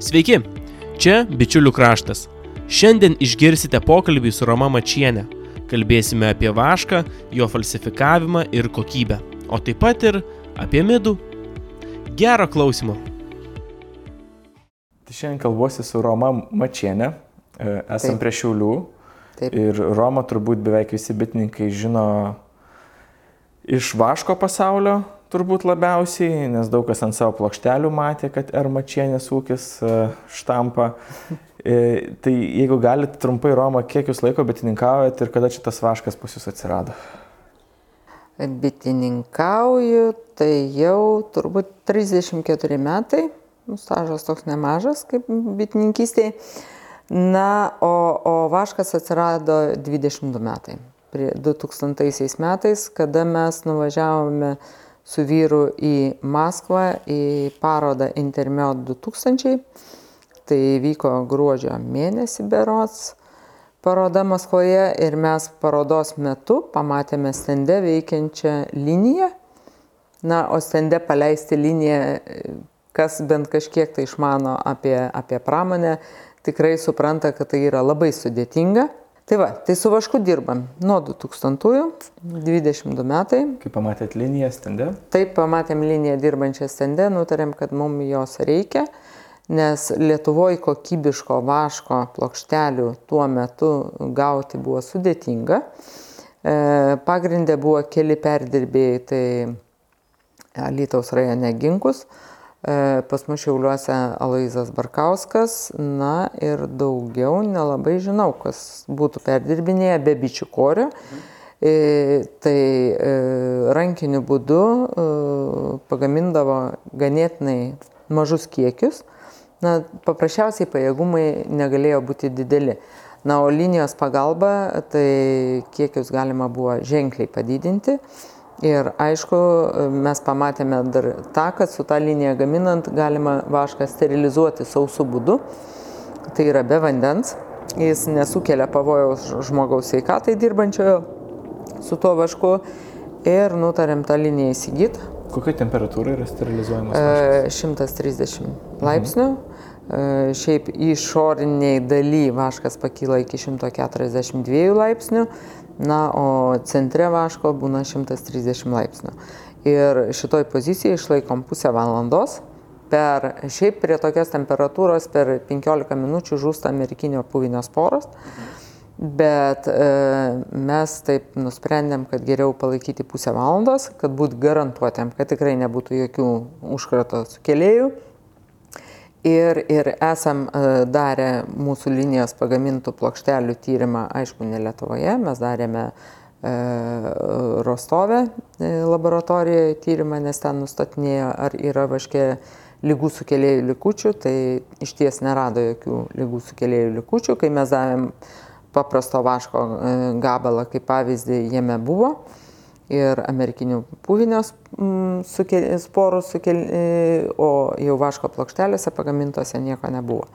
Sveiki, čia Bičiulių kraštas. Šiandien išgirsite pokalbį su Roma Mačienė. Kalbėsime apie vašką, jo falsifikavimą ir kokybę, o taip pat ir apie midų. Gero klausimo. Tai šiandien kalbuosi su Roma Mačienė, e, esam Taip. prie Šiaulių. Taip. Ir Roma turbūt beveik visi bitininkai žino iš vaško pasaulio turbūt labiausiai, nes daug kas ant savo plokštelių matė, kad R Mačienės ūkis e, štampa. E, Tai jeigu galite trumpai, Roma, kiek jūs laiko bitininkaujat ir kada šitas vaškas pas jūs atsirado? Bitininkauju, tai jau turbūt 34 metai, nu, stažas toks nemažas kaip bitininkystėje. Na, o, o vaškas atsirado 22 metai. Prie 2000 metais, kada mes nuvažiavome su vyru į Maskvą į parodą Intermiot 2000. Tai vyko gruodžio mėnesį berots paroda Maskvoje ir mes parodos metu pamatėme stende veikiančią liniją. Na, o stende paleisti liniją, kas bent kažkiek tai išmano apie, apie pramonę, tikrai supranta, kad tai yra labai sudėtinga. Tai va, tai su vašku dirbam nuo 2000-ųjų, 22 metai. Kai pamatėt liniją stende? Taip, pamatėm liniją dirbančią stende, nutarėm, kad mums jos reikia, nes Lietuvoje kokybiško vaško plokštelių tuo metu gauti buvo sudėtinga. E, Pagrindė buvo keli perdirbėjai, tai Alytaus rajone Ginkus, pas mus Šiauliuose Aloizas Barkauskas, na ir daugiau nelabai žinau, kas būtų perdirbinėję be bičių korio. E, Tai e, rankiniu būdu e, pagamindavo ganėtinai mažus kiekius. Na, paprasčiausiai pajėgumai negalėjo būti dideli. Na, o linijos pagalba, tai kiekius galima buvo ženkliai padidinti. Ir aišku, mes pamatėme dar tą, kad su tą liniją gaminant galima vašką sterilizuoti sausų būdu. Tai yra be vandens. Jis nesukelia pavojaus žmogaus sveikatai dirbančiojo su tuo vašku. Ir nutarėm tą liniją įsigyti. Kokia temperatūra yra sterilizuojamas? vaškas? E, 130 laipsnių. E, Šiaip išoriniai daly vaškas pakyla iki 142 laipsnių, na, o centre vaško būna 130 laipsnių. Ir šitoj pozicijai išlaikom pusę valandos. Per, šiaip prie tokios temperatūros per 15 minučių žūsta amerikinio puvinio sporos. Bet e, mes taip nusprendėm, kad geriau palaikyti pusę valandos, kad būt garantuotėm, kad tikrai nebūtų jokių užkrato sukėlėjų. Ir, ir esam e, darę mūsų linijos pagamintų plokštelių tyrimą, aišku, ne Lietuvoje, mes darėme e, Rostove e, laboratorijoje tyrimą, nes ten nustatinėjo, ar yra vaškė lygų sukėlėjų likučių, tai iš ties nerado jokių lygų sukėlėjų likučių, kai mes davėm paprasto vaško gabalą kaip pavyzdį, jame buvo ir amerikinių puvinio mm, sukel, sporų, sukel, e, o jau vaško plokštelėse pagamintose nieko nebuvo.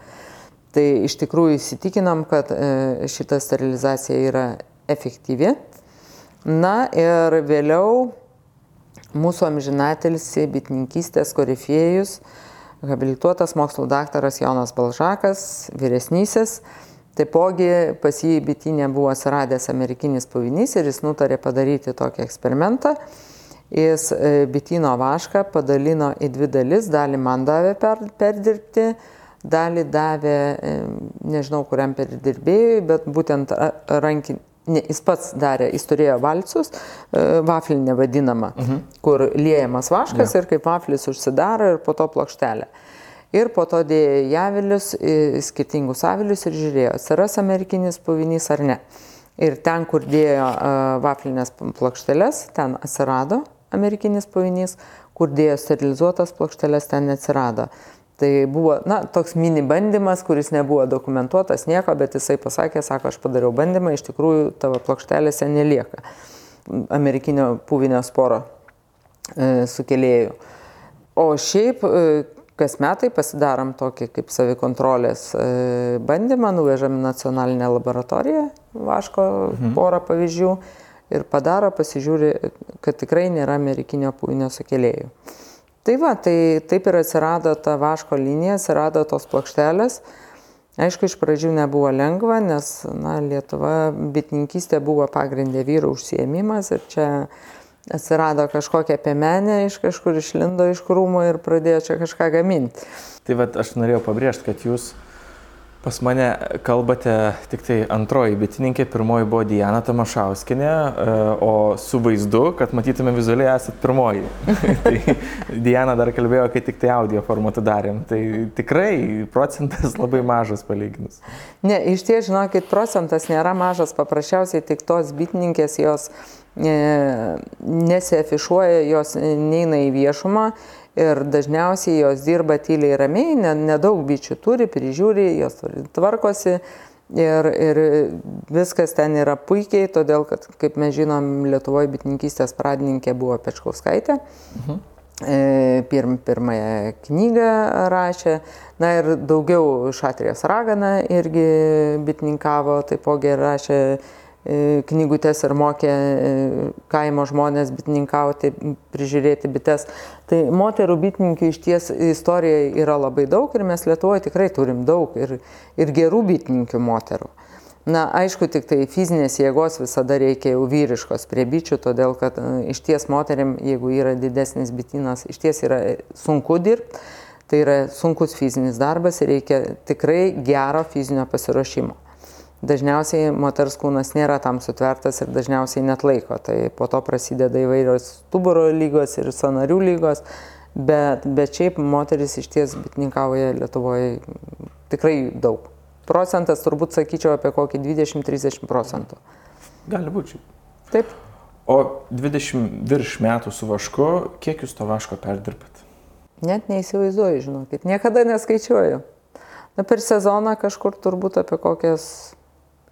Tai iš tikrųjų įsitikinam, kad e, šita sterilizacija yra efektyvi. Na ir vėliau mūsų amžinatelsi bitininkystės korifėjus, habilituotas mokslo daktaras Jonas Balžakas, vyresnysis, Taipogi pas jį bitinė buvo atsiradęs amerikinis pavinys ir jis nutarė padaryti tokį eksperimentą. Jis e, bitino vašką padalino į dvi dalis, dalį man davė per, perdirbti, dalį davė, e, nežinau kuriam perdirbėjui, bet būtent rankinį. Ne, jis pats darė, jis turėjo valcius, e, vaflinė vadinama, mhm. kur liejamas vaškas ja. ir kaip vaflis užsidaro ir po to plokštelė. Ir po to dėjo į avilius, į skirtingus avilius ir žiūrėjo, atsiras amerikinis puvinys ar ne. Ir ten, kur dėjo vaflinės plokšteles, ten atsirado amerikinis puvinys, kur dėjo sterilizuotas plokšteles, ten neatsirado. Tai buvo, na, toks mini bandymas, kuris nebuvo dokumentuotas nieko, bet jisai pasakė, sako, aš padariau bandymą, iš tikrųjų tavo plokštelėse nelieka amerikinio puvinio sporo e, sukėlėjų. O šiaip e, kas metai pasidarom tokį kaip savikontrolės e, bandymą, nuvežam į nacionalinę laboratoriją, vaško mhm. porą pavyzdžių ir padaro, pasižiūri, kad tikrai nėra amerikinio puvinio sukėlėjų. Tai va, tai taip ir atsirado ta vaško linija, atsirado tos plokštelės. Aišku, iš pradžių nebuvo lengva, nes na, Lietuva bitininkystė buvo pagrindė vyro užsiemimas ir čia atsirado kažkokia piemenė, iš kažkur išlindo iš krūmo ir pradėjo čia kažką gaminti. Tai vad aš norėjau pabrėžti, kad jūs Pas mane kalbate tik tai antroji bitininkė, pirmoji buvo Diana Tamašauskinė, e, o su vaizdu, kad matytume vizualiai esat pirmoji. tai Diana dar kalbėjo, kai tik tai audio formatu darėm. Tai tikrai procentas labai mažas palyginus. Ne, iš ties, žinokit, procentas nėra mažas, paprasčiausiai tik tos bitininkės jos nesiafišuoja, jos neina į viešumą ir dažniausiai jos dirba tyliai ramiai, nedaug ne bičių turi, prižiūri, jos tvarkosi ir, ir viskas ten yra puikiai, todėl kad, kaip mes žinom, Lietuvoje bitininkystės pradininkė buvo Pečkauskaitė. Mhm. E, pirm, pirmąją knygą rašė, na ir daugiau Šatrijos ragana irgi bitininkavo, taipogi rašė E, knygutės ir mokė e, kaimo žmonės bitininkauti, prižiūrėti bites. Tai moterų bitininkių iš ties istorijoje yra labai daug ir mes Lietuvoje tikrai turim daug ir, ir gerų bitininkių moterų. Na, aišku, tik tai fizinės jėgos visada reikia jau vyriškos prie bičių, todėl kad e, iš ties moteriam, jeigu yra didesnis bitinas, iš ties yra sunku dirbti, tai yra sunkus fizinis darbas ir reikia tikrai gero fizinio pasiruošimo dažniausiai moters kūnas nėra tam sutvertas ir dažniausiai net laiko. Tai po to prasideda įvairios stuburo lygos ir sanarių lygos, bet, bet šiaip moteris iš ties bitininkauja Lietuvoje tikrai daug. Procentas turbūt sakyčiau apie kokį 20-30 procentų. Gali būti. Taip. O 20 virš metų su vašku, kiek jūs to vaško perdirbat? Net neįsivaizduoju, žinokit, niekada neskaičiuoju. Na, per sezoną kažkur turbūt apie kokias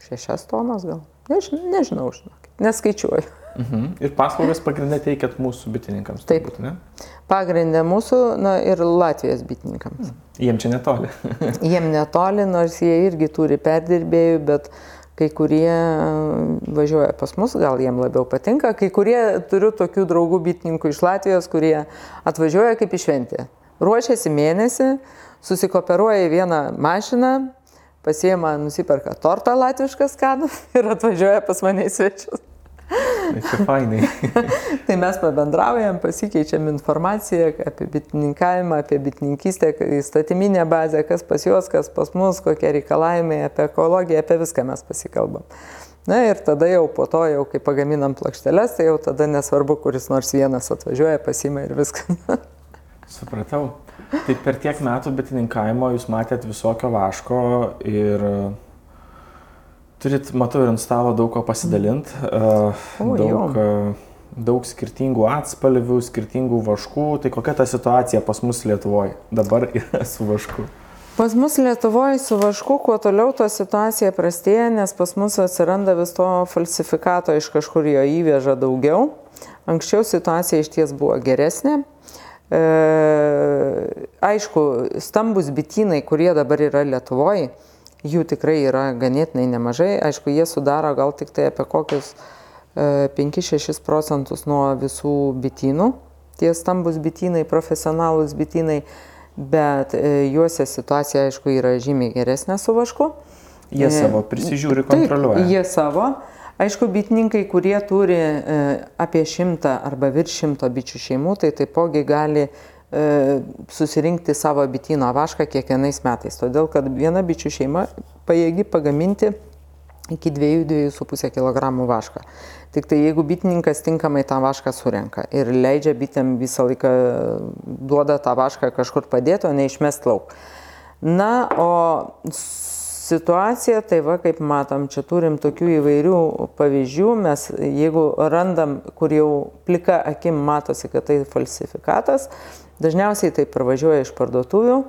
šešias tonas gal. Než, nežinau, žinokit, neskaičiuoju. Mhm. Ir paslaugas pagrindę teikiat mūsų bitininkams. Taip. Turbūt, ne? Pagrindę mūsų na, ir Latvijos bitininkams. Mhm. Jiem čia netoli. Jiem netoli, nors jie irgi turi perdirbėjų, bet kai kurie važiuoja pas mus, gal jiem labiau patinka, kai kurie turiu tokių draugų bitininkų iš Latvijos, kurie atvažiuoja kaip išventė. Ruošiasi mėnesį, susikoperuoja į vieną mašiną, pasiema, nusiperka tortą latvišką skanų ir atvažiuoja pas mane į svečius. Tai čia fainai. tai mes pabendraujam, pasikeičiam informaciją apie bitininkavimą, apie bitininkystę, įstatyminę bazę, kas pas juos, kas pas mus, kokie reikalavimai, apie ekologiją, apie viską mes pasikalbam. Na ir tada jau po to, jau kai pagaminam plokšteles, tai jau tada nesvarbu, kuris nors vienas atvažiuoja, pasima ir viską. Supratau. Tai per tiek metų bitininkavimo jūs matėt visokio vaško ir turit, matau, ir ant stalo daug ko pasidalinti. Uh, daug, uh, daug skirtingų atspalvių, skirtingų vaškų. Tai kokia ta situacija pas mus Lietuvoje dabar yra su vašku? Pas mus Lietuvoje su vašku, kuo toliau to situacija prastėja, nes pas mus atsiranda vis to falsifikato, iš kažkur jo įveža daugiau. Anksčiau situacija iš ties buvo geresnė. E, aišku, stambus bitynai, kurie dabar yra Lietuvoje, jų tikrai yra ganėtinai nemažai. Aišku, jie sudaro gal tik tai apie kokius 5-6 e, procentus nuo visų bitynų. Tie stambus bitynai, profesionalūs bitynai, bet e, juose situacija, aišku, yra žymiai geresnė su vašku. Jie savo prisižiūri, kontroliuoja. Taip, jie savo. Aišku, bitininkai, kurie turi e, apie šimtą arba virš šimto bičių šeimų, tai taipogi gali e, susirinkti savo bitino vašką kiekvienais metais. Todėl, kad viena bičių šeima pajėgi pagaminti iki 2-2,5 kg vašką. Tik tai jeigu bitininkas tinkamai tą vašką surenka ir leidžia bitėm visą laiką duoda tą vašką kažkur padėti, o ne išmest lauk. Na, o situacija, tai va, kaip matom, čia turim tokių įvairių pavyzdžių, mes jeigu randam, kur jau plika akim matosi, kad tai falsifikatas, dažniausiai tai pravažiuoja iš parduotuvių,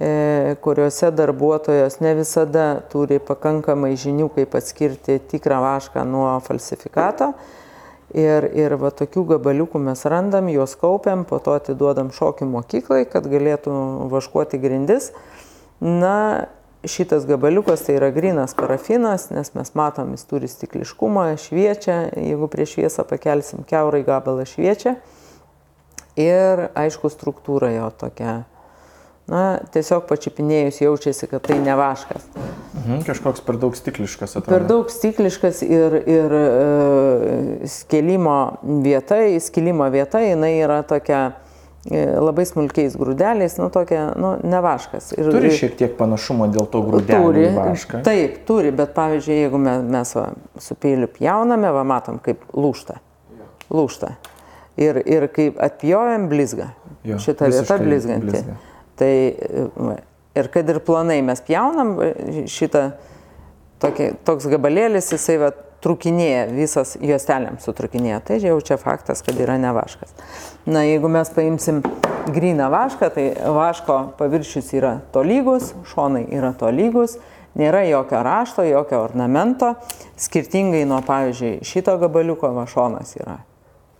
e, kuriuose darbuotojas ne visada turi pakankamai žinių, kaip atskirti tikrą vašką nuo falsifikato. Ir, ir va tokių gabaliukų mes randam, juos kaupiam, po to atiduodam šokių mokyklai, kad galėtų vaškuoti grindis. Na šitas gabaliukas tai yra grinas parafinas, nes mes matom, jis turi stikliškumą, šviečia, jeigu prieš šviesą pakelsim keurai gabalą šviečia. Ir aišku, struktūra jo tokia. Na, tiesiog pačiupinėjus jaučiasi, kad tai ne vaškas. Mhm, kažkoks per daug stikliškas atrodo. Per daug stikliškas ir, ir e, skilimo vieta, skilimo vieta, jinai yra tokia labai smulkiais grūdeliais, nu tokia, nu, ne vaškas. Ir, Turi šiek tiek panašumo dėl to grūdelio Turi, vašką. taip, turi, bet pavyzdžiui, jeigu mes, mes va, su peiliu pjauname, va, matom, kaip lūšta. Lūšta. Ir, ir kaip atpjovėm blizga. Jo, Šita vieta visiškai blizganti. blizga. Tai e, va, ir kad ir planai mes pjaunam, e, šitą tokį, toks gabalėlis, jisai va, trukinėja, visas juostelėm sutrukinėja. Tai jau čia faktas, kad yra ne vaškas. Na, jeigu mes paimsim gryną vašką, tai vaško paviršius yra tolygus, šonai yra tolygus, nėra jokio rašto, jokio ornamento, skirtingai nuo, pavyzdžiui, šito gabaliuko vašonas yra.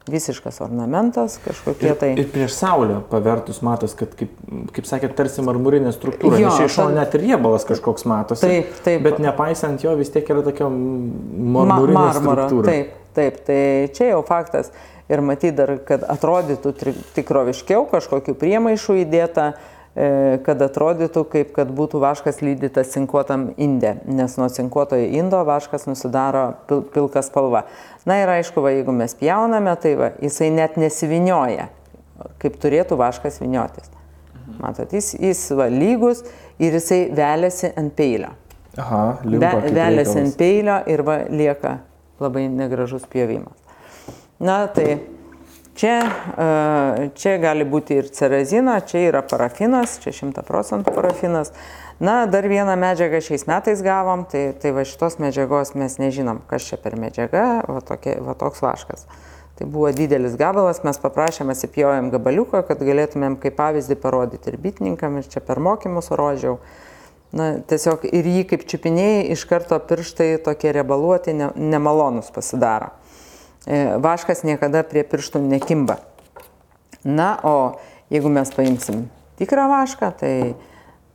Visiškas ornamentas, kažkokie Ir, tai... ir prieš saulę pavertus matos, kad, kaip, kaip sakėt, tarsi marmurinė struktūra. Jo, iš šono net ir riebalas kažkoks matosi. Taip, taip. Bet nepaisant jo, vis tiek yra tokia Ma- marmurinė marmuro. struktūra. Taip, taip, tai čia jau faktas. Ir matyt dar, kad atrodytų tikroviškiau, kažkokiu priemaišu įdėta, e, kad atrodytų kaip kad būtų vaškas lydytas cinkuotam indė, nes nuo cinkuotojo indo vaškas nusidaro pil, pilka spalva. Na ir aišku, va, jeigu mes pjauname, tai va, jisai net nesivinioja, kaip turėtų vaškas viniotis. Matot, jis, jis va, lygus ir jisai veliasi ant peilio. Aha, Ve, veliasi ant peilio ir va, lieka labai negražus pjovimas. Na tai čia, e, čia gali būti ir cerazina, čia yra parafinas, čia 100 procentų parafinas. Na, dar vieną medžiagą šiais metais gavom, tai, tai va šitos medžiagos mes nežinom, kas čia per medžiaga, va, tokie, va toks vaškas. Tai buvo didelis gabalas, mes paprašėm, įsipjojom gabaliuką, kad galėtumėm kaip pavyzdį parodyti ir bitininkam, ir čia per mokymus rodžiau. Na, tiesiog ir jį kaip čiupinėjai, iš karto pirštai tokie riebaluoti, ne, nemalonus pasidaro. E, Vaškas niekada prie pirštų nekimba. Na, o jeigu mes paimsim tikrą vašką, tai,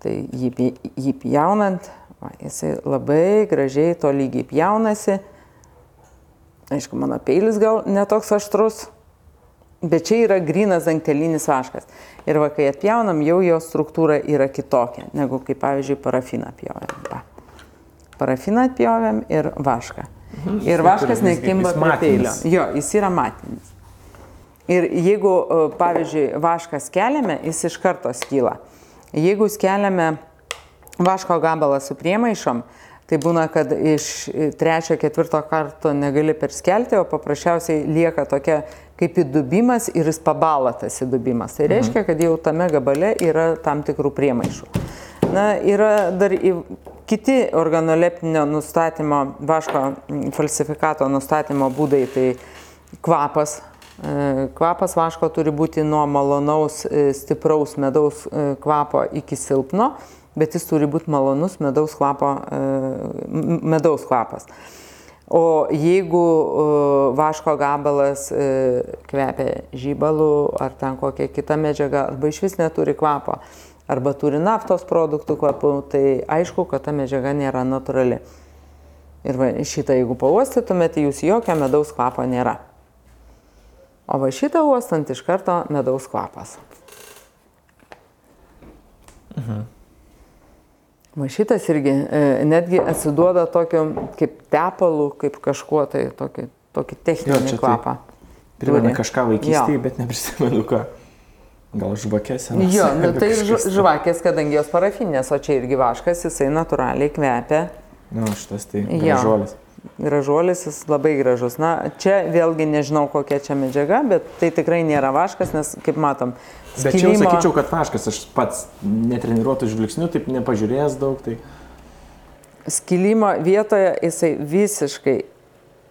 tai jį, jį pjaunant, va, jisai labai gražiai to lygiai pjaunasi. Aišku, mano peilis gal netoks aštrus, bet čia yra grinas dangtelinis vaškas. Ir va, kai atpjaunam, jau jo struktūra yra kitokia, negu kaip, pavyzdžiui, parafiną pjovėm. Parafiną atpjovėm ir vašką. Ir vaškas nekimba prie peilio. Jo, jis yra matinis. Ir jeigu, e, pavyzdžiui, vaškas keliame, jis iš karto skyla. Jeigu skeliame vaško gabalą su priemaišom, tai būna, kad iš e, trečio, ketvirto karto negali perskelti, o paprasčiausiai lieka tokia kaip įdubimas ir jis pabala tas įdubimas. Tai reiškia, kad jau tame gabale yra tam tikrų priemaišų. Na, yra dar į, kiti organoleptinio nustatymo, vaško mm, falsifikato nustatymo būdai, tai kvapas. E, Kvapas vaško turi būti nuo malonaus, e, stipraus medaus e, kvapo iki silpno, bet jis turi būti malonus medaus, kvapo, medaus kvapas. O jeigu vaško gabalas kvepia žybalų ar ten kokia kita medžiaga, arba iš vis neturi kvapo, arba turi naftos produktų kvapų, tai aišku, kad ta medžiaga nėra natūrali. Ir va, šitą, jeigu pauostytumėte, jūs jokio medaus kvapo nėra. O va šitą uostant iš karto medaus kvapas. Va šitas irgi e, netgi atsiduoda tokiu kaip tepalu, kaip kažkuo tai tokį, tokį Jo, techninį čia tai kvapą. Primena turi. kažką vaikystėje, Jo. bet neprisimenu ką. Gal žvakės Jo, nu, tai ž- žvakės, kadangi jos parafinės, o čia irgi vaškas, jisai natūraliai kvepia. Na, nu, šitas tai Jo. gražuolis. Gražuolis, jis labai gražus. Na, čia vėlgi nežinau, kokia čia medžiaga, bet tai tikrai nėra vaškas, nes, kaip matom, Bet čia jau skilimo- sakyčiau, kad vaškas, aš pats netreniruotų žvilgsnių, taip nepažiūrėjęs daug, tai skilimo vietoje jisai visiškai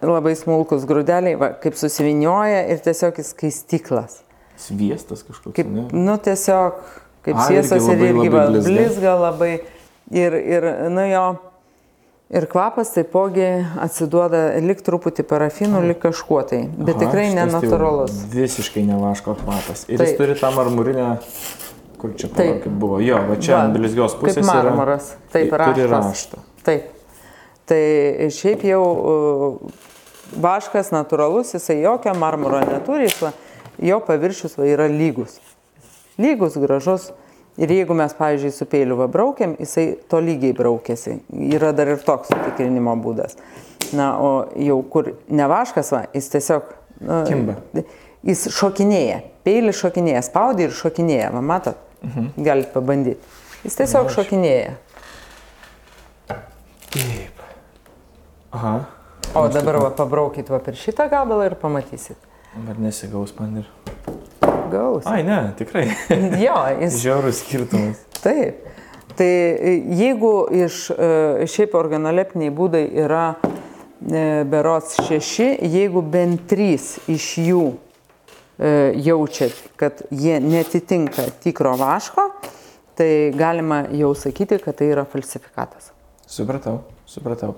labai smulkus grūdeliai, va, kaip susivinioja ir tiesiog jis skaistiklas. Sviestas kažkoks. Kaip, ne? nu tiesiog, kaip A, sviestas irgi ir labai, irgi labai blizga. labai. Ir, ir, nu jo, ir kvapas taipogi atsiduoda lik truputį parafinų, lik kažkuo tai, bet Aha, tikrai šitas tai nenatūralus. Visiškai nevaško kvapas. Ir Taip. jis turi tą marmurinę, kur čia Taip. kaip buvo. Jo, va čia ant blizgios pusės. Kaip marmuras, taip, yra, turi raštas. raštą. Taip. Tai šiaip jau uh, vaškas natūralus, jisai jokio marmuro neturi, jis jo paviršius va, yra lygus. Lygus, gražus. Ir jeigu mes, pavyzdžiui, su peiliu va braukiam, jisai to lygiai braukėsi. Yra dar ir toks tikrinimo būdas. Na, o jau kur nevaškas, va, jis tiesiog... Nu, Kimba. Jis šokinėja. Peilis šokinėja, spaudė ir šokinėja. Va, matot? Mhm. Galite pabandyti. Jis tiesiog Aš. šokinėja. Taip. Aha. O dabar va, pabraukit va per šitą gabalą ir pamatysit. Ar nesigaus man ir. Gaus. Ai, ne, tikrai. Jo, jis. Žiaurus skirtumas. Taip. Tai e, jeigu iš e, šiaip organoleptiniai būdai yra e, berots šeši, jeigu bent trys iš jų jaučiat, kad jie netitinka tikro vaško, tai galima jau sakyti, kad tai yra falsifikatas. Supratau, supratau.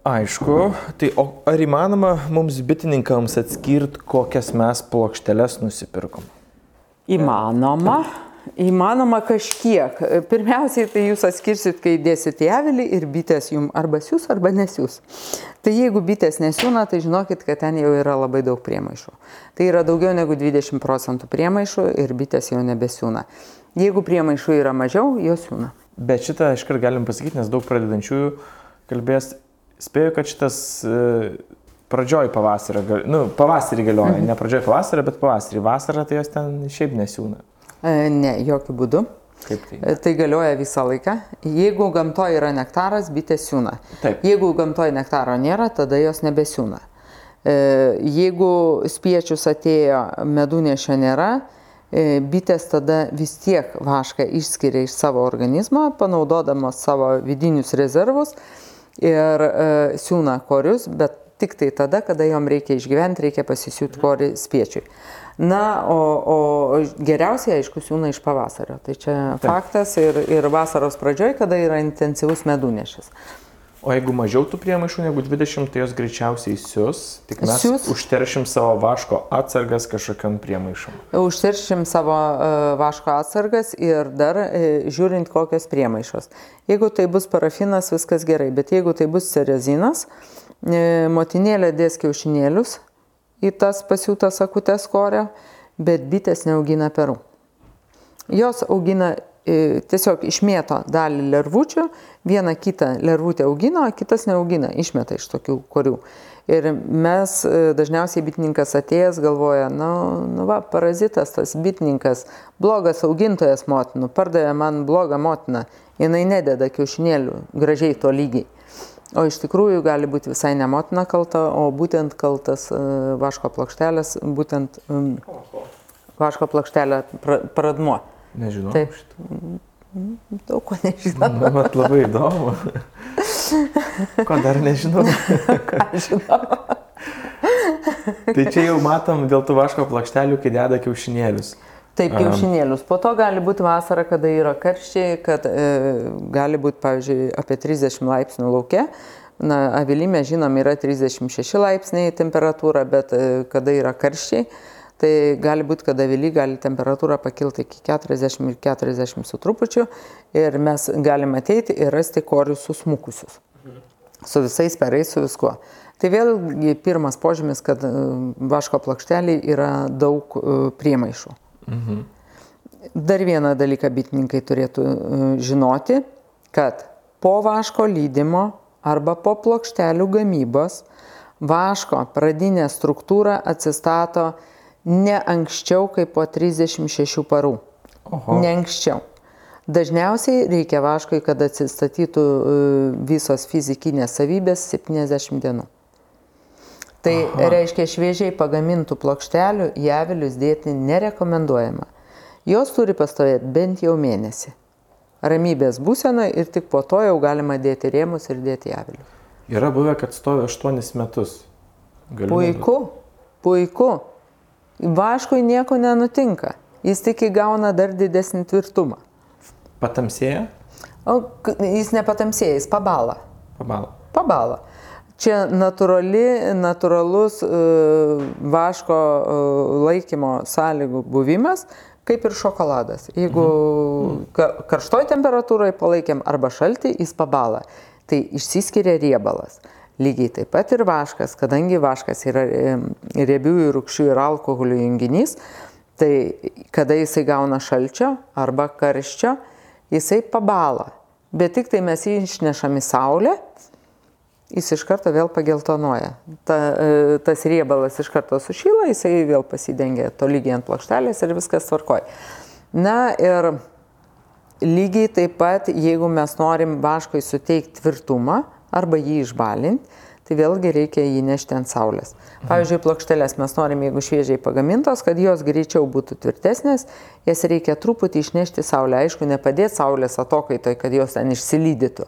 Aišku, tai o ar įmanoma mums bitininkams atskirti, kokias mes plokšteles nusipirkom? Įmanoma. Įmanoma kažkiek. Pirmiausiai, tai jūs atskirsit, kai dėsit į avilį ir bitės jum arba siūs, arba nesiūs. Tai jeigu bitės nesiūna, tai žinokit, kad ten jau yra labai daug priemaišų. Tai yra daugiau negu 20 procentų priemaišų ir bitės jau nebesiūna. Jeigu priemaišų yra mažiau, jos siūna. Bet šitą iškart galim pasakyti, nes daug pradedančiųjų kalbės. Spėju, kad šitas e, pradžioj pavasario, nu, pavasarį galioja, ne pradžioj pavasario, bet pavasarį. Vasarą tai jos ten šiaip nesiūna. E, Ne, jokių būdų. Kaip tai? E, Tai galioja visą laiką. Jeigu gamtoje yra nektaras, bitės siūna. Taip. Jeigu gamtoje nektaro nėra, tada jos nebesiūna. Jeigu spiečius atėjo, medunešio nėra, bitės tada vis tiek vašką išskiria iš savo organizmo, panaudodamos savo vidinius rezervus ir e, siūna korius, bet tik tai tada, kada jom reikia išgyventi, reikia pasisiūti korį spiečiui. Na, o, o geriausiai, aišku, siūna iš pavasario. Tai čia faktas ir, ir vasaros pradžioj, kada yra intensyvus medunešis. O jeigu mažiau tų priemaišų negu 20, tai jos greičiausiai sius, tik mes Sius. užteršim savo vaško atsargas kažkokiam priemaišom. Užteršim savo e, vaško atsargas ir dar e, žiūrint kokios priemaišos. Jeigu tai bus parafinas, viskas gerai, bet jeigu tai bus cerezinas, e, motinėlė dės kiaušinėlius į tas pasiūtas akutes korio, bet bitės neaugina perų. Jos augina tiesiog išmėto dalį lervučių, vieną kitą lervutę augina, o kitas neaugina, išmeta iš tokių korių. Ir mes e, dažniausiai bitininkas atėjęs galvoja, nu, nu va, parazitas tas bitininkas, blogas augintojas motinų, pardavė man blogą motiną, jinai nededa kiaušinėlių gražiai to lygiai. O iš tikrųjų gali būti visai ne motina kalta, o būtent kaltas e, vaško plokštelės, būtent vaško plokštelė pra, pradmuo. Nežinau. Taip. Daug ko nežinau. Na, mat, labai įdomu. Ko dar nežinau. Ką žinau. Tai čia jau matom dėl tų vaško plokštelių, kai deda kiaušinėlius. Taip, kiaušinėlius. Po to gali būti vasara, kada yra karščiai, kad e, gali būti, pavyzdžiui, apie 30 laipsnių laukia. Na, avilime, žinom, yra 36 laipsniai temperatūra, bet e, kada yra karščiai, tai gali būti, kad avily gali temperatūra pakilti iki 40 ir 40 su trupučiu ir mes galime ateiti ir rasti korius susmukusius. Su visais perais, su viskuo. Tai vėlgi pirmas požymis, kad e, vaško plokšteliai yra daug e, priemaišų. Dar vieną dalyką bitininkai turėtų e, žinoti, kad po vaško lydimo arba po plokštelių gamybos vaško pradinė struktūra atsistato ne anksčiau kaip po 36 parų. Oho. Ne anksčiau. Dažniausiai reikia vaškui, kad atsistatytų e, visos fizikinės savybės 70 dienų. Tai Aha. reiškia šviežiai pagamintų plokštelių į avilius dėti nerekomenduojama. Jos turi pastovėti bent jau mėnesį. Ramybės būsena ir tik po to jau galima dėti rėmus ir dėti avilius. Yra buvę, kad stovi 8 metus. Galiu Puiku, puiku. Vaškui nieko nenutinka. Jis tik įgauna dar didesnį tvirtumą. Patamsėja? O jis nepatamsėja, jis pabala. Pabalo. Pabala. Čia natūrali, natūralus e, vaško e, laikymo sąlygų buvimas, kaip ir šokoladas. Jeigu ka- karštoj temperatūroje palaikėm arba šaltį, jis pabala. Tai išsiskiria riebalas. Lygiai taip pat ir vaškas, kadangi vaškas yra riebiųjų rūkščių ir alkoholio junginys, tai kada jisai gauna šalčio arba karščio, jisai pabala. Bet tik tai mes jį išnešam į saulę, jis iš karto vėl pageltonuoja. Ta, e, tas riebalas iš karto sušyla, jisai vėl pasidengia tolygiai ant plokštelės ir viskas tvarkoja. Na ir lygiai taip pat, jeigu mes norim vaškui suteikti tvirtumą, arba jį išbalinti, tai vėlgi reikia jį nešti ant saulės. Pavyzdžiui, plokštelės mes norim, jeigu šviežiai pagamintos, kad jos greičiau būtų tvirtesnės, jas reikia truputį išnešti saulę. Aišku, nepadėti saulės atokaitoj, kad jos ten išsilydytų.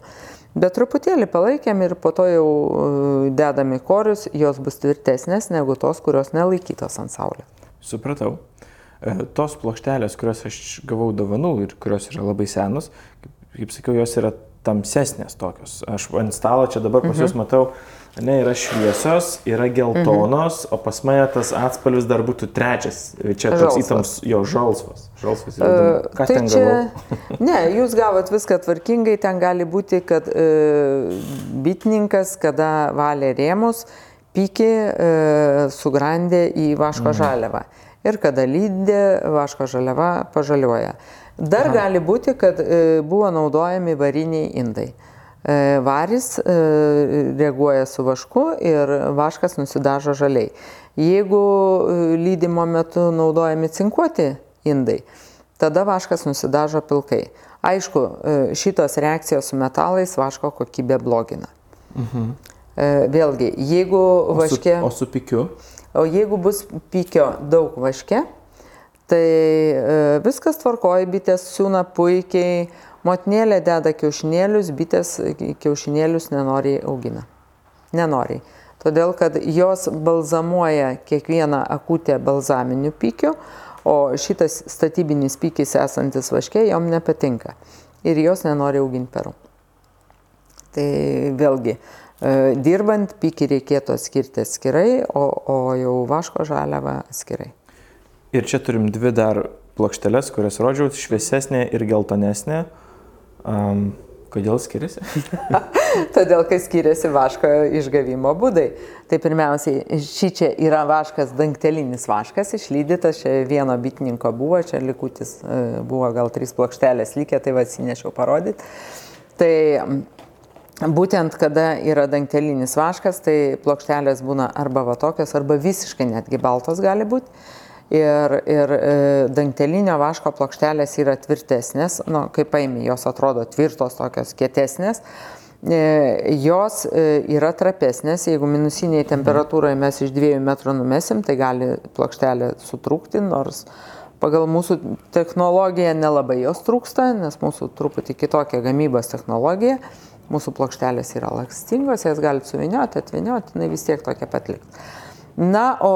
Bet truputėlį palaikėm ir po to jau e, dedami korius, jos bus tvirtesnės negu tos, kurios nelaikytos ant saulės. Supratau. E, tos plokštelės, kurias aš gavau dovanų ir kurios yra labai senos, kaip, kaip sakiau, jos yra tamsesnės tokios. Aš ant stalo čia dabar pas jūs mhm. matau, ne, yra šviesios, yra geltonos, mhm. o pas mane tas atspalvis dar būtų trečias. Čia toks įtams jo žalsvas. Žalsvas yra. Uh, Ką tai ten čia... gavau? ne, jūs gavot viską tvarkingai, ten gali būti, kad uh, bitininkas, kada valė rėmus, pykė, uh, sugrandė į vaško mhm. žaliavą. Ir kada lydė, vaško žaliava pažaliuoja. Uh, Dar Aha. gali būti, kad e, buvo naudojami variniai indai. E, varis e, reaguoja su vašku ir vaškas nusidažo žaliai. Jeigu lydimo metu naudojami cinkuoti indai, tada vaškas nusidažo pilkai. Aišku, šitos reakcijos su metalais vaško kokybę blogina. Mhm. Vėlgi, jeigu vaške... O su, o su pikiu? O jeigu bus pikio daug vaške, Tai e, viskas tvarkoja, bitės siūna puikiai, motinėlė deda kiaušinėlius, bitės kiaušinėlius nenoriai augina. Nenoriai. Todėl, kad jos balzamuoja kiekvieną akutę balzaminiu pykiu, o šitas statybinis pykis esantis vaškė jom nepatinka. Ir jos nenori auginti perų. Tai vėlgi, e, dirbant pykį reikėtų atskirti atskirai, o, o jau vaško žaliavą atskirai. Ir čia turim dvi dar plokšteles, kurias rodžiau, šviesesnė ir geltonesnė. Um, kodėl skiriasi? Todėl, kai skiriasi vaško išgavimo būdai. Tai pirmiausiai, ši čia yra vaškas, dangtelinis vaškas, išlydytas, čia vieno bitininko buvo, čia likutis e, buvo gal trys plokštelės likę, tai atsinešiau parodyti. Tai būtent kada yra dangtelinis vaškas, tai plokštelės būna arba va tokios, arba visiškai netgi baltos gali būti ir, ir e, dangtelinio vaško plokštelės yra tvirtesnės, nu, kaip paimi, jos atrodo tvirtos, tokios kietesnės. E, jos e, yra trapesnės, jeigu minusiniai temperatūrai mes iš 2 metrų numesim, tai gali plokštelė sutrūkti, nors pagal mūsų technologiją nelabai jos trūksta, nes mūsų truputį kitokia gamybos technologija. Mūsų plokštelės yra lakstingos, jas galite suvinioti, atvinioti, jinai vis tiek tokia pat liks. Na, o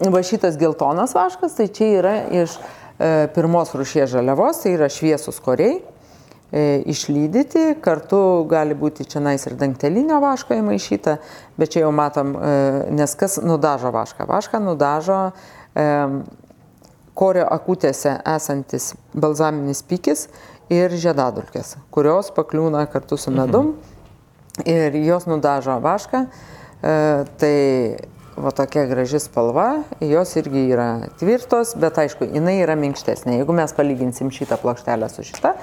va šitas geltonas vaškas, tai čia yra iš e, pirmos rušies žaliavos, tai yra šviesus koriai, e, išlydyti, kartu gali būti čia nais ir dangtelinio vaško įmaišyta, bet čia jau matom, e, nes kas nudažo vašką. Vašką nudažo e, korio akutėse esantis balzaminis pykis ir žiedadulkės, kurios pakliūna kartu su medum ir jos nudažo vašką. E, tai va tokia graži spalva, jos irgi yra tvirtos, bet aišku, jinai yra minkštesnė. Jeigu mes palyginsim šitą plokštelę su šita,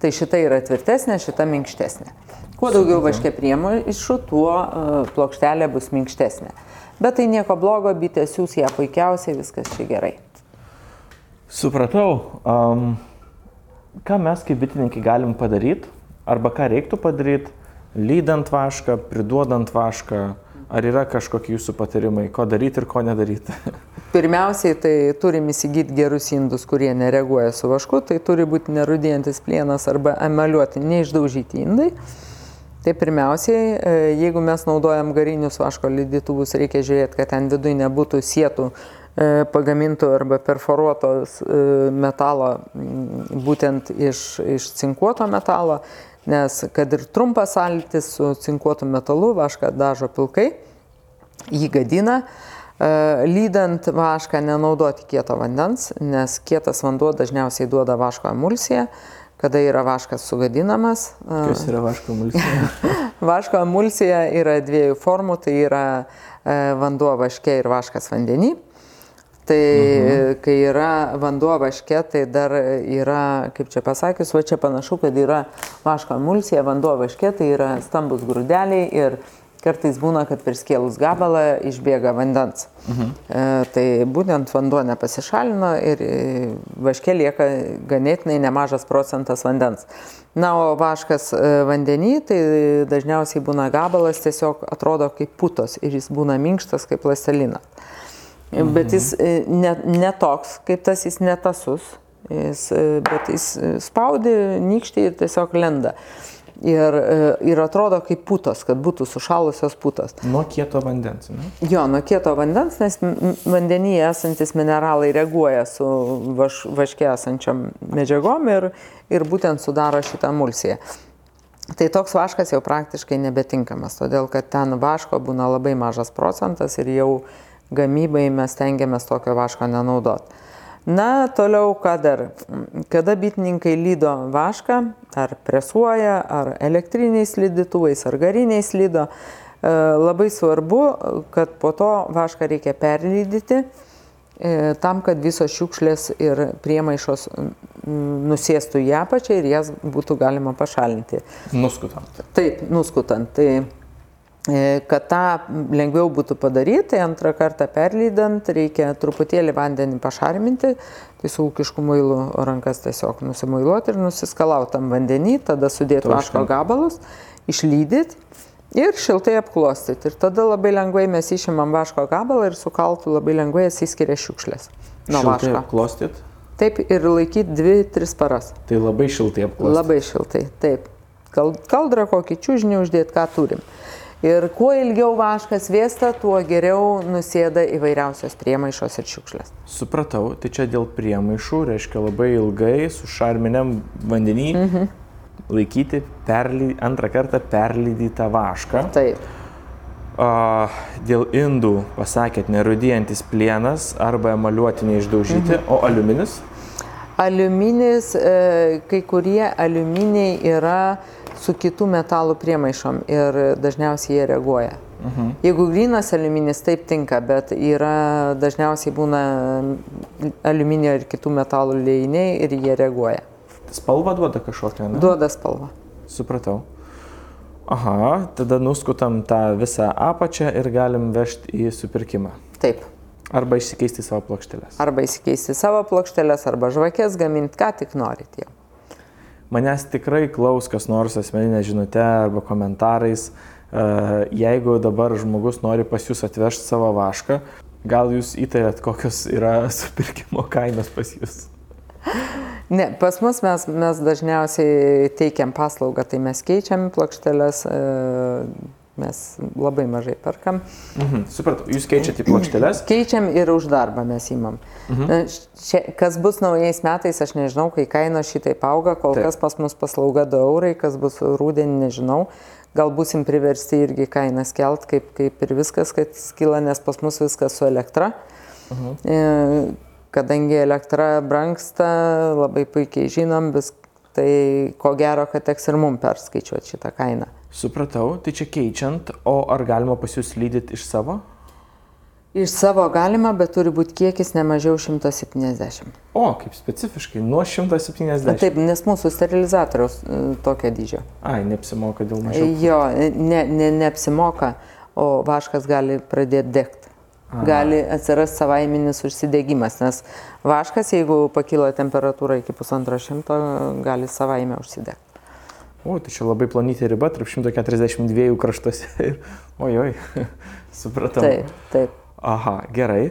tai šita yra tvirtesnė, šita minkštesnė. Kuo daugiau vaškė priemaišų, tuo uh, plokštelė bus minkštesnė. Bet tai nieko blogo, bitė siūs ją puikiausiai, viskas čia gerai. Supratau. Um, ką mes kaip bitininkai galim padaryti, arba ką reiktų padaryti, lydant vašką, priduodant vašką, Ar yra kažkokie jūsų patarimai, ko daryti ir ko nedaryti? Pirmiausiai, tai turim įsigyti gerus indus, kurie nereaguoja su vašku, tai turi būti nerudėjantis plienas arba emaliuoti, neišdaužyti indai. Tai pirmiausiai, e, jeigu mes naudojam garinius vaško lydytuvus, reikia žiūrėti, kad ten viduje nebūtų sėtų e, pagamintų arba perforuotos e, metalo, būtent iš, iš cinkuoto metalo, nes kad ir trumpas altis su cinkuotu metalu vašką dažo pilkai, jį gadina. E, lydant vašką nenaudoti kieto vandens, nes kietas vanduo dažniausiai duoda vaško emulsiją, kada yra vaškas sugadinamas. Kas yra vaško emulsija? vaško emulsija yra dviejų formų, tai yra vanduo vaške ir vaškas vandenį. Tai mhm. kai yra vanduo vaške, tai dar yra, kaip čia pasakius, va čia panašu, kad yra vaško emulsija, vanduo vaške, tai yra stambus grūdeliai ir Kartais būna, kad per skėlus gabalą išbėga vandens. Mhm. E, tai būtent vanduo nepasišalino ir e, vaškė lieka ganėtinai nemažas procentas vandens. Na, o vaškas e, vandenį, tai dažniausiai būna gabalas, tiesiog atrodo kaip putos ir jis būna minkštas kaip plastelina. Mhm. Bet jis e, ne, ne toks, kaip tas jis netasus, jis, e, bet jis spaudi, nykštį ir tiesiog lenda. Ir, e, ir atrodo kaip putos, kad būtų sušalusios putos. Nuo kieto vandens, ne? Jo, nuo kieto vandens, nes vandenyje esantis mineralai reaguoja su vaš, vaške esančiam medžiagom ir, ir būtent sudaro šitą emulsiją. Tai toks vaškas jau praktiškai nebetinkamas, todėl kad ten vaško būna labai mažas procentas ir jau gamybai mes tengiamės tokio vaško nenaudoti. Na, toliau ką dar? Kada bitininkai lydo vašką, ar presuoja, ar elektriniais lydytuvais, ar gariniais lydo, e, labai svarbu, kad po to vašką reikia perlydyti e, tam, kad visos šiukšlės ir priemaišos nusėstų į apačią ir jas būtų galima pašalinti. Nuskutant. Taip, nuskutant. Tai kad tą lengviau būtų padaryti, antrą kartą perlydant reikia truputėlį vandenį pašarminti, tai su ūkišku muilu rankas tiesiog nusimuiluoti ir nusiskalauti tam vandenį, tada sudėti vaško gabalus, išlydyti ir šiltai apklostyti. Ir tada labai lengvai mes išimam vaško gabalą ir su kaltu labai lengvai atsiskiria šiukšlės nuo vaško. Apklostyti? Taip, ir laikyti 2-3 paras. Tai labai šiltai apklostyti. Labai šiltai, taip. Kaldrą kokį čiūžinį uždėti, ką turim. Ir kuo ilgiau vaškas vėsta, tuo geriau nusėda įvairiausios priemaišos ir šiukšlės. Supratau, tai čia dėl priemaišų, reiškia labai ilgai su šarminiam vandenį mhm. laikyti perly, antrą kartą perlydytą vašką. Taip. A, dėl indų pasakėt nerudėjantis plienas arba emaliuoti neišdaužyti, mhm. o aliuminis? Aliuminis, e, kai kurie aliuminiai yra su kitų metalų priemaišom ir dažniausiai jie reaguoja. Mhm. Jeigu grynas aliuminis taip tinka, bet yra dažniausiai būna aliuminio ir kitų metalų liejiniai ir jie reaguoja. Spalva duoda kažkokią, ne? Duoda spalvą. Supratau. Aha, tada nuskutam tą visą apačią ir galim vežti į supirkimą. Taip. Arba išsikeisti savo plokštelės. Arba išsikeisti savo plokštelės, arba žvakės gaminti, ką tik norit jau manęs tikrai klaus kas nors asmeninė žinute arba komentarais, e, jeigu dabar žmogus nori pas jūs atvežti savo vašką, gal jūs įtarėt, kokios yra supirkimo kainos pas jūs? Ne, pas mus mes, mes dažniausiai teikiam paslaugą, tai mes keičiam plokštelės, e, mes labai mažai perkam. Mhm, supratau, jūs keičiate į plokšteles? Keičiam ir už darbą mes įmam. Mhm. Šia, kas bus naujais metais, aš nežinau, kai kaina šitaip auga, kol Taip. kas pas mus paslauga 2 eurai, kas bus rūdienį, nežinau. Gal busim priversti irgi kainas kelt, kaip, kaip ir viskas, kad skila, nes pas mus viskas su elektra. Mhm. E, kadangi elektra brangsta, labai puikiai žinom, vis, tai ko gero, kad teks ir mum perskaičiuoti šitą kainą. Supratau, tai čia keičiant, o ar galima pas jūs lydyti iš savo? Iš savo galima, bet turi būti kiekis ne mažiau 170. O, kaip specifiškai, nuo 170. Na, taip, nes mūsų sterilizatoriaus e, tokio dydžio. Ai, neapsimoka dėl mažiau. Jo, ne, ne, neapsimoka, o vaškas gali pradėti degti. Gali atsirasti savaiminis užsidegimas, nes vaškas, jeigu pakyla temperatūra iki pusantro šimto, gali savaime užsidegti. O, tai čia labai plonytė riba tarp 142 kraštuose. Ojoj, supratau. Taip, taip. Aha, gerai.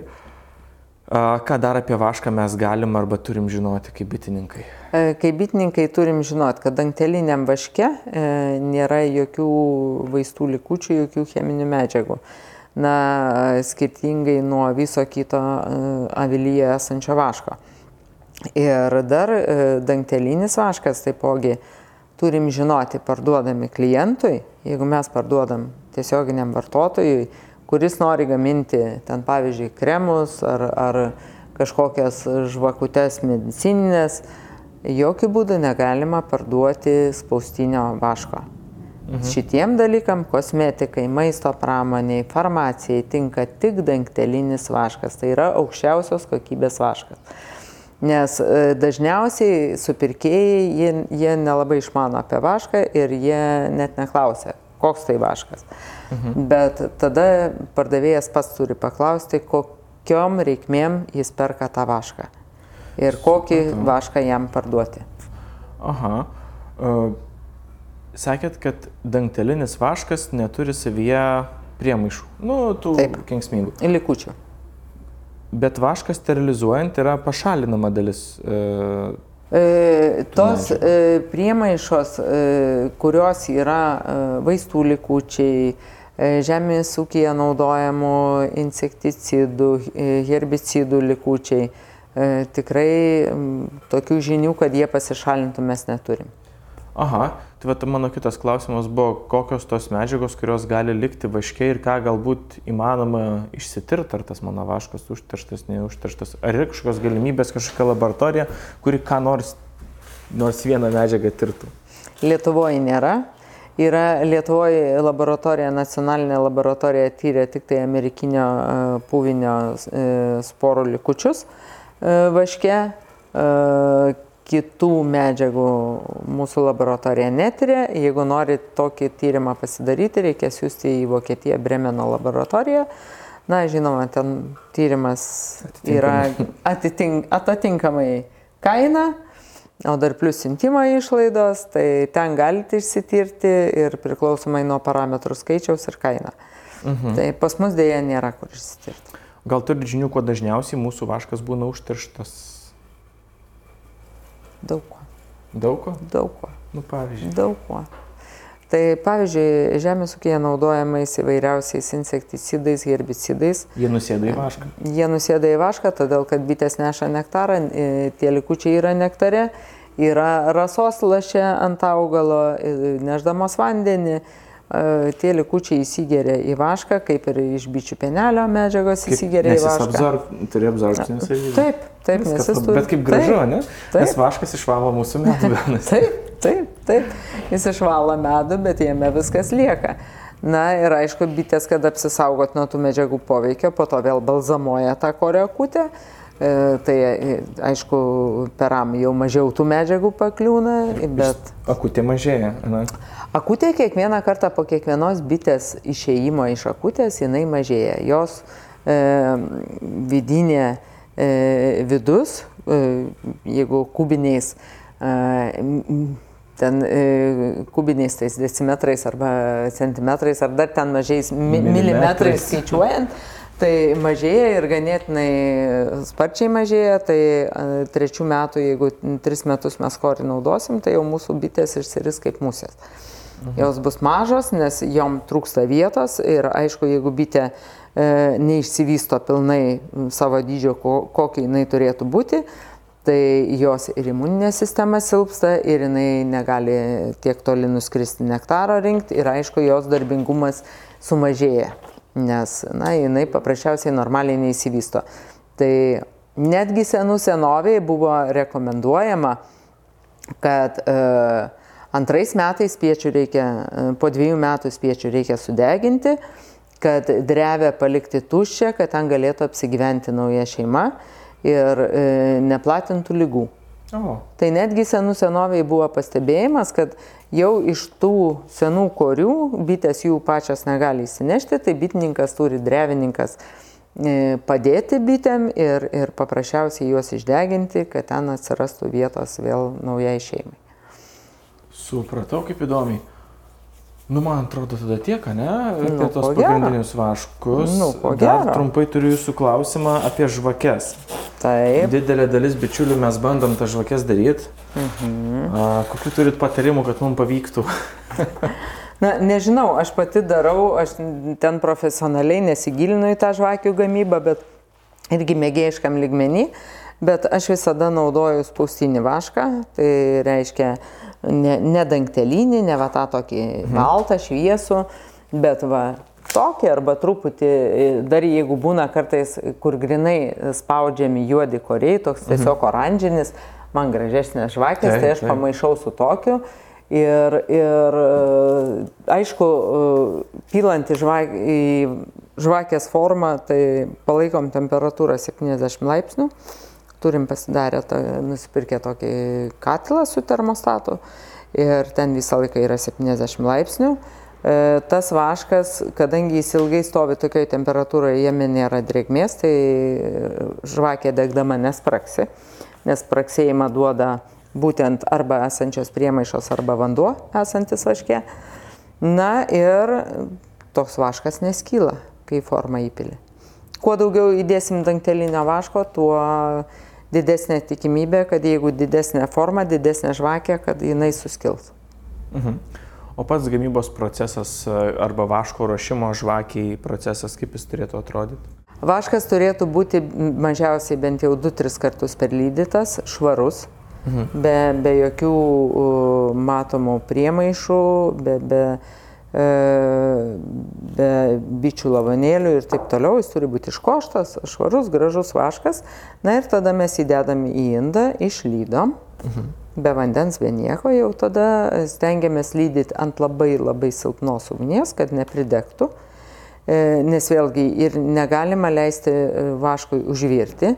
Ką dar apie vašką mes galim arba turim žinoti kaip bitininkai? E, kaip bitininkai turim žinoti, kad danteliniam vaške e, nėra jokių vaistų likučių, jokių cheminių medžiagų. Na, skirtingai nuo viso kito e, avilyje esančio vaško. Ir dar e, dangtelinis vaškas taipogi turim žinoti parduodami klientui, jeigu mes parduodam tiesioginiam vartotojui, kuris nori gaminti ten pavyzdžiui kremus ar, ar kažkokias žvakutes medicininės, jokių būdų negalima parduoti spaustinio vaško. Mhm. Šitiem dalykam kosmetikai, maisto pramoniai, farmacijai tinka tik dangtelinis vaškas, tai yra aukščiausios kokybės vaškas. Nes e, dažniausiai supirkėjai, jie, jie nelabai išmano apie vašką ir jie net neklausia, koks tai vaškas. Mhm. Bet tada pardavėjas pats turi paklausti, kokiom reikmėm jis perka tą vašką ir kokį Supratau. vašką jam parduoti. Aha. Uh, sakėt, kad dangtelinis vaškas neturi savyje priemaišų, nu, tų Taip. kenksmingų. Likučių. Bet vaškas sterilizuojant yra pašalinama dalis. E, e, tos e, priemaišos, e, kurios yra e, vaistų likučiai, e, žemės ūkija naudojamų insekticidų, e, herbicidų likučiai, e, tikrai m, tokių žinių, kad jie pasišalintų mes neturim. Aha, tai va, mano kitas klausimas buvo, kokios tos medžiagos, kurios gali likti vaškiai ir ką galbūt įmanoma išsitirti, ar tas mano vaškas užterštas, neužterštas, ar yra kažkokios galimybės, kažkokia laboratorija, kuri ką nors, nors vieną medžiagą tirtų. Lietuvoje nėra. Yra Lietuvoje laboratorija, nacionalinė laboratorija tyrė tik tai amerikinio uh, pūvinio uh, sporų likučius uh, vaške. Kitų medžiagų mūsų laboratorija netyria. Jeigu nori tokį tyrimą pasidaryti, reikia siūsti į Vokietiją Bremeno laboratoriją. Na, žinoma, ten tyrimas yra atitink, atitinkamai kaina, o dar plus siuntimo išlaidos, tai ten galite išsitirti ir priklausomai nuo parametrų skaičiaus ir kaina. Mhm. Tai pas mus dėja nėra kur išsitirti. Gal turi žinių, kuo dažniausiai mūsų vaškas būna užterštas Daug ko. Daug ko? Daug ko. Nu, pavyzdžiui. Daug ko. Tai pavyzdžiui, žemės ūkėje naudojamais įvairiausiais insekticidais, herbicidais. Jie nusėda į vašką. Jie nusėda į vašką, todėl kad bitės neša nektarą, e, tie likučiai yra nektare, yra rasos lašė ant augalo, e, neždamos vandenį tie likučiai įsigeria į vašką, kaip ir iš bičių penelio medžiagos kaip, įsigeria į vašką. Absorb, turi absorpcinį savybę. Taip, taip, nes jis turi. Bet kaip gražu, taip, ne? Taip. Nes vaškas išvalo mūsų medų. taip, taip, taip. Jis išvalo medų, bet jame viskas lieka. Na ir aišku, bitės, kad apsisaugot nuo tų medžiagų poveikio, po to vėl balzamuoja tą korekutę. E, tai aišku, peram jau mažiau tų medžiagų pakliūna, bet... Akutė mažėja. Na. Akutė kiekvieną kartą po kiekvienos bitės išėjimo iš akutės jinai mažėja. Jos e, vidinė e, vidus, e, jeigu kubiniais, e, ten e, kubiniais tais decimetrais arba centimetrais ar dar ten mažiais mi, milimetrais skaičiuojant, tai mažėja ir ganėtinai sparčiai mažėja. Tai trečių metų, jeigu tris metus mes korį naudosim, tai jau mūsų bitės išsiris kaip musės. Mhm. Jos bus mažos, nes jom trūksta vietos ir aišku, jeigu bitė e, neišsivysto pilnai savo dydžio, ko, kokį jinai turėtų būti, tai jos ir imuninė sistema silpsta ir jinai negali tiek toli nuskristi nektaro rinkti ir aišku, jos darbingumas sumažėja, nes, na, jinai paprasčiausiai normaliai neįsivysto. Tai netgi senų senoviai buvo rekomenduojama, kad e, Antrais metais spiečių reikia, po dviejų metų spiečių reikia sudeginti, kad drevę palikti tuščią, kad ten galėtų apsigyventi nauja šeima ir e, neplatintų lygų. O. Tai netgi senų senoviai buvo pastebėjimas, kad jau iš tų senų korių bitės jų pačios negali įsinešti, tai bitininkas turi drevininkas e, padėti bitėm ir, ir paprasčiausiai juos išdeginti, kad ten atsirastų vietos vėl naujai šeimai. Supratau, kaip įdomiai. Nu, man atrodo, tada tiek, ne? Apie nu, tos pagrindinius gero. vaškus. Nu, Dar gero. trumpai turiu jūsų klausimą apie žvakes. Taip. Didelė dalis bičiulių mes bandom tą žvakes daryti. Mhm. Kokiu turit patarimų, kad mums pavyktų? Na, nežinau, aš pati darau, aš ten profesionaliai nesigilinu į tą žvakių gamybą, bet irgi mėgėjiškam ligmenį, bet aš visada naudoju spaustinį vašką, tai reiškia ne, ne dangtelinį, ne va tą tokį mhm. baltą, šviesų, bet va tokį arba truputį, dar jeigu būna kartais, kur grinai spaudžiami juodi koriai, toks mhm. tiesiog oranžinis, man gražesnės žvakės, tai aš pamaišau su tokiu. Ir, ir aišku, pilant į, žvak, į žvakės formą, tai palaikom temperatūrą 70 laipsnių. Turim pasidarę, to, nusipirkę tokį katilą su termostatu ir ten visą laiką yra 70 laipsnių. E, tas vaškas, kadangi jis ilgai stovi tokioje temperatūroje, jame nėra drėgmės, tai žvakė degdama nespraksi, nes praksėjimą duoda būtent arba esančios priemaišos, arba vanduo esantis vaške. Na ir toks vaškas neskyla, kai formą įpili. Kuo daugiau įdėsim dangtelinio vaško, tuo didesnė tikimybė, kad jeigu didesnė forma, didesnė žvakė, kad jinai suskils. Mhm. O pats gamybos procesas arba vaško ruošimo žvakiai procesas, kaip jis turėtų atrodyti? Vaškas turėtų būti mažiausiai bent jau 2-3 kartus perlydytas, švarus, mhm. be, be jokių uh, matomų priemaišų, be, be, uh, be bičių lavanėlių ir taip toliau. Jis turi būti iškoštas, švarus, gražus vaškas. Na ir tada mes įdedam į indą, išlydom. Mhm. Be vandens, be nieko, jau tada stengiamės lydyti ant labai labai silpnos ugnies, kad nepridegtų, nes vėlgi ir negalima leisti vaškui užvirti,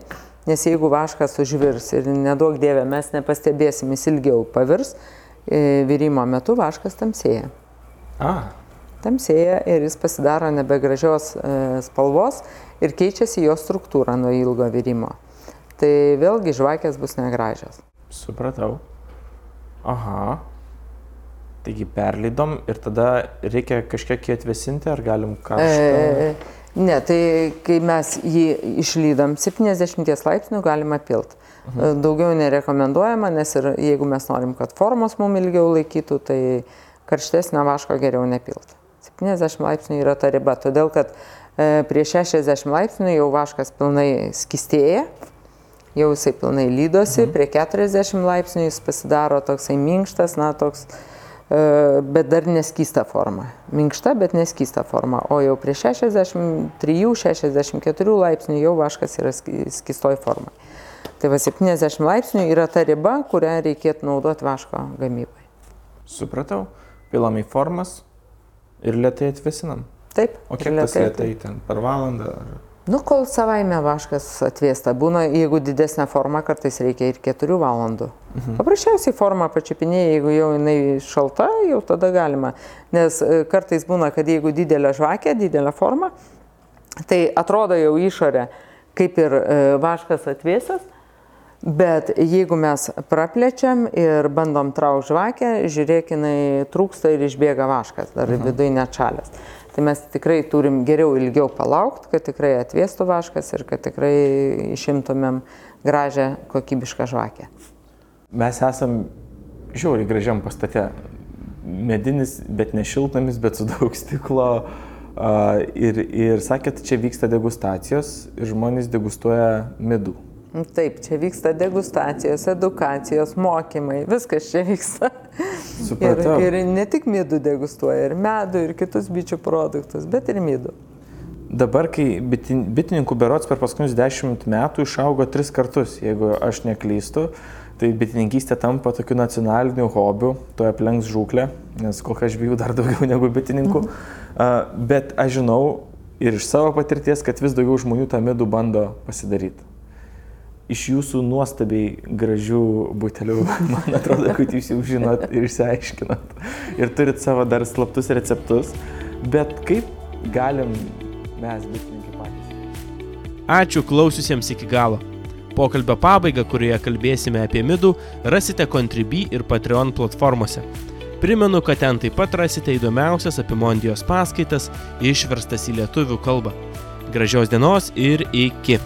Nes jeigu vaškas užvirs ir nedaug dievė mes nepastebėsim, jis ilgiau pavirs, e, virimo metu vaškas tamsėja. A. Tamsėja ir jis pasidaro nebegražios e, spalvos ir keičiasi jo struktūra nuo ilgo virimo. Tai vėlgi žvakės bus negražios. Supratau. Aha. Taigi perlydom ir tada reikia kažkiek atvesinti, ar galim kažką... E, Ne, tai kai mes jį išlydom 70 laipsnių galima pilt. Mhm. Daugiau nerekomenduojama, nes ir jeigu mes norim, kad formos mum ilgiau laikytų, tai karštesnio vaško geriau nepilt. 70 laipsnių yra ta riba, todėl kad e, prie 60 laipsnių jau vaškas pilnai skistėja, jau jisai pilnai lydosi, mhm. prie 40 laipsnių jis pasidaro toksai minkštas, na toks E, bet dar neskysta forma. Minkšta, bet neskysta forma. O jau prie 63-64 laipsnių jau vaškas yra skystoj formai. Tai va 70 laipsnių yra ta riba, kurią reikėtų naudoti vaško gamybai. Supratau. Pilam į formas ir lietai atvesinam. Taip. O kiek tas lietai ten per valandą? Ar... Nu, kol savaime vaškas atvėsta. Būna, jeigu didesnė forma, kartais reikia ir 4 valandų. Mhm. Paprasčiausiai formą pačiupinėjai, jeigu jau jinai šalta, jau tada galima. Nes e, kartais būna, kad jeigu didelė žvakė, didelė forma, tai atrodo jau išorė kaip ir e, vaškas atvėsas, bet jeigu mes praplečiam ir bandom traukti žvakę, žiūrėk, jinai trūksta ir išbėga vaškas, dar mhm. viduje nečalės. Tai mes tikrai turim geriau ilgiau palaukti, kad tikrai atvėstų vaškas ir kad tikrai išimtumėm gražią kokybišką žvakę. Mes esam žiauriai gražiam pastate. Medinis, bet ne šiltnamis, bet su daug stiklo. Uh, ir, ir sakėt, čia vyksta degustacijos ir žmonės degustuoja midų. Taip, čia vyksta degustacijos, edukacijos, mokymai, viskas čia vyksta. Supratau. Ir, ir ne tik midų degustuoja, ir medų, ir kitus bičių produktus, bet ir midų. Dabar, kai bitin, bitininkų berots per paskutinius dešimt metų išaugo tris kartus, jeigu aš neklystu, tai bitininkystė tampa tokiu nacionaliniu hobiu, to aplenks žūklę, nes kol kas žvėjų dar daugiau negu bitininkų. Mhm. Bet aš žinau ir iš savo patirties, kad vis daugiau žmonių tą midų bando pasidaryti iš jūsų nuostabiai gražių butelių, man atrodo, kad jūs jau žinot ir išsiaiškinot. Ir turit savo dar slaptus receptus. Bet kaip galim mes, bitininkai patys? Ačiū klausiusiems iki galo. Pokalbio pabaigą, kurioje kalbėsime apie midų, rasite Contribui ir Patreon platformose. Primenu, kad ten taip pat rasite įdomiausias Apimondijos paskaitas išverstas į lietuvių kalbą. Gražios dienos ir iki.